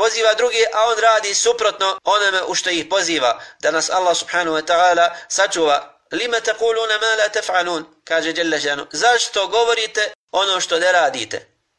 poziva druge, a on radi suprotno onome u što ih poziva. Da nas Allah subhanahu wa ta'ala sačuva. Lima taquluna ma la taf'alun, kaže Jalla šanu. Zašto govorite ono što ne radite?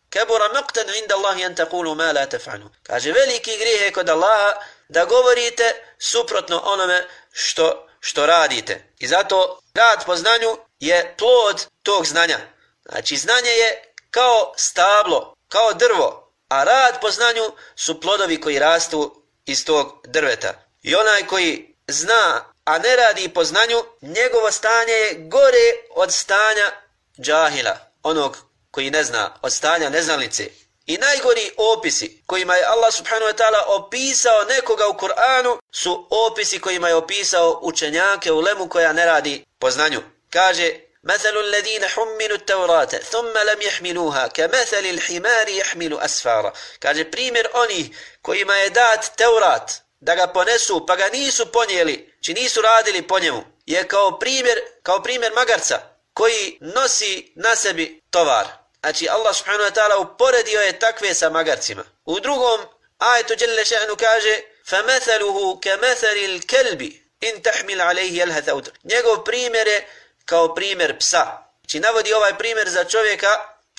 Kabura maqtan inda Allahi an taqulu ma la taf'alun. Kaže veliki grijeh je kod Allaha da govorite suprotno onome što što radite. I zato rad po znanju je plod tog znanja. Znači znanje je kao stablo, kao drvo, a rad po znanju su plodovi koji rastu iz tog drveta. I onaj koji zna, a ne radi po znanju, njegovo stanje je gore od stanja džahila, onog koji ne zna, od stanja neznalice. I najgori opisi kojima je Allah subhanahu wa ta'ala opisao nekoga u Kur'anu su opisi kojima je opisao učenjake u lemu koja ne radi po znanju. Kaže, مثل الذين حملوا التوراة ثم لم يحملوها كمثل الحمار يحمل أسفارا kaže primjer oni kojima je dat Teurat da ga ponesu pa ga nisu ponijeli či nisu radili po njemu je kao primjer kao primjer magarca koji nosi na sebi tovar Znači Allah subhanahu wa ta'ala uporedio je takve sa magarcima. U drugom ajetu Jelle še'nu kaže فَمَثَلُهُ كَمَثَلِ الْكَلْبِ إِنْ تَحْمِلْ عَلَيْهِ يَلْهَ ثَوْتَ Njegov primjer je kao primjer psa. Znači navodi ovaj primjer za čovjeka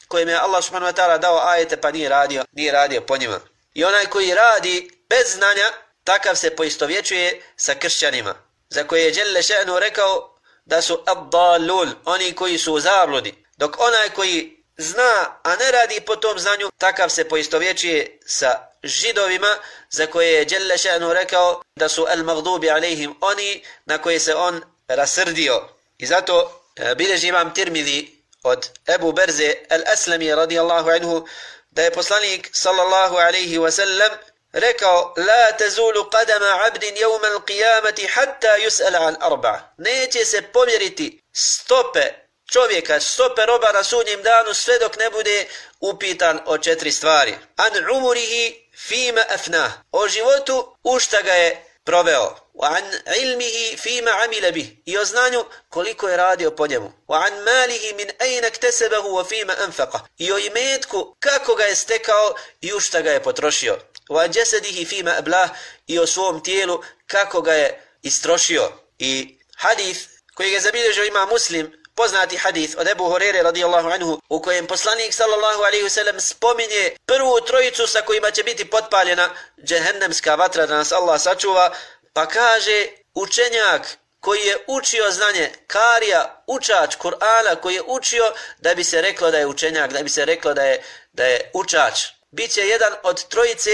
kojem je Allah subhanahu wa ta'ala dao ajete pa nije radio, nije radio po njima. I onaj koji radi bez znanja, takav se poistovjećuje sa kršćanima. Za koje je Đelle še'nu rekao da su abdalul, oni koji su u zabludi. Dok onaj koji zna, a ne radi po tom znanju, takav se poistovjećuje sa židovima za koje je Đelle Še'nu rekao da su al-magdubi alejhim, oni na koje se on rasrdio. I zato e, bilježi imam tirmidhi od Ebu Berze al-Aslami radijallahu anhu da je poslanik sallallahu alaihi wasallam rekao la tazulu qadama abdin yawma al-qiyamati hatta yus'ala an arba. Neće se pomjeriti stope čovjeka stope roba na sudnjem danu sve dok ne bude upitan o četiri stvari. An umurihi fima afna. O životu u šta ga je proveo. وعن an ilmihi عمل amila bih. I o znanju koliko je radio po njemu. Wa an malihi min اكتسبه وفيما wa anfaqa. I o imetku kako ga je stekao i u šta ga je potrošio. Wa jasadihi fima ablah. I o svom tijelu kako ga je istrošio. I hadith koji ga zabilježio ima muslim poznati hadis od Ebu Horere radijallahu anhu u kojem poslanik sallallahu alaihi wasallam spominje prvu trojicu sa kojima će biti potpaljena džehennemska vatra da nas Allah sačuva pa kaže učenjak koji je učio znanje karija, učač Kur'ana koji je učio da bi se reklo da je učenjak, da bi se reklo da je, da je učač. Biće jedan od trojice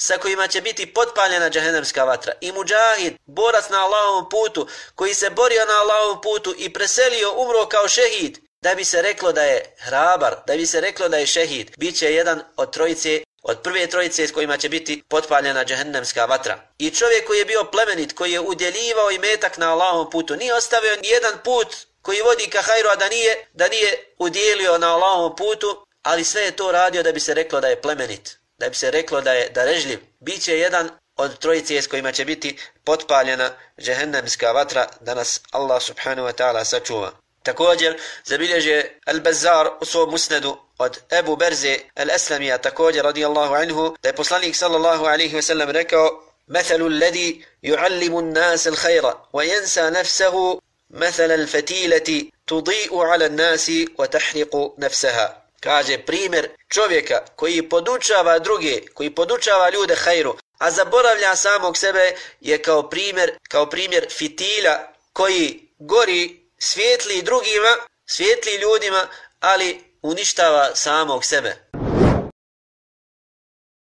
sa kojima će biti potpaljena džahennemska vatra. I muđahid, borac na Allahovom putu, koji se borio na Allahovom putu i preselio, umro kao šehid, da bi se reklo da je hrabar, da bi se reklo da je šehid, bit će jedan od trojice, od prve trojice s kojima će biti potpaljena džahennemska vatra. I čovjek koji je bio plemenit, koji je udjeljivao i metak na Allahovom putu, nije ostavio ni jedan put koji vodi ka hajru, a da nije, da nije udjelio na Allahovom putu, ali sve je to radio da bi se reklo da je plemenit da bi se reklo da je da režljiv, bit će jedan od trojice s kojima će biti potpaljena džehennemska vatra da nas Allah subhanahu wa ta'ala sačuva. Također zabilježe Al-Bazar u svom musnedu od Ebu Berze Al-Aslamija također radijallahu anhu da je poslanik sallallahu alaihi wa sallam rekao مثل الذي يعلم الناس الخير وينسى نفسه مثل الفتيلة تضيء على الناس وتحرق نفسها Kaže primjer čovjeka koji podučava druge, koji podučava ljude hajru, a zaboravlja samog sebe je kao primjer, kao primjer fitilja koji gori svijetli drugima, svijetli ljudima, ali uništava samog sebe.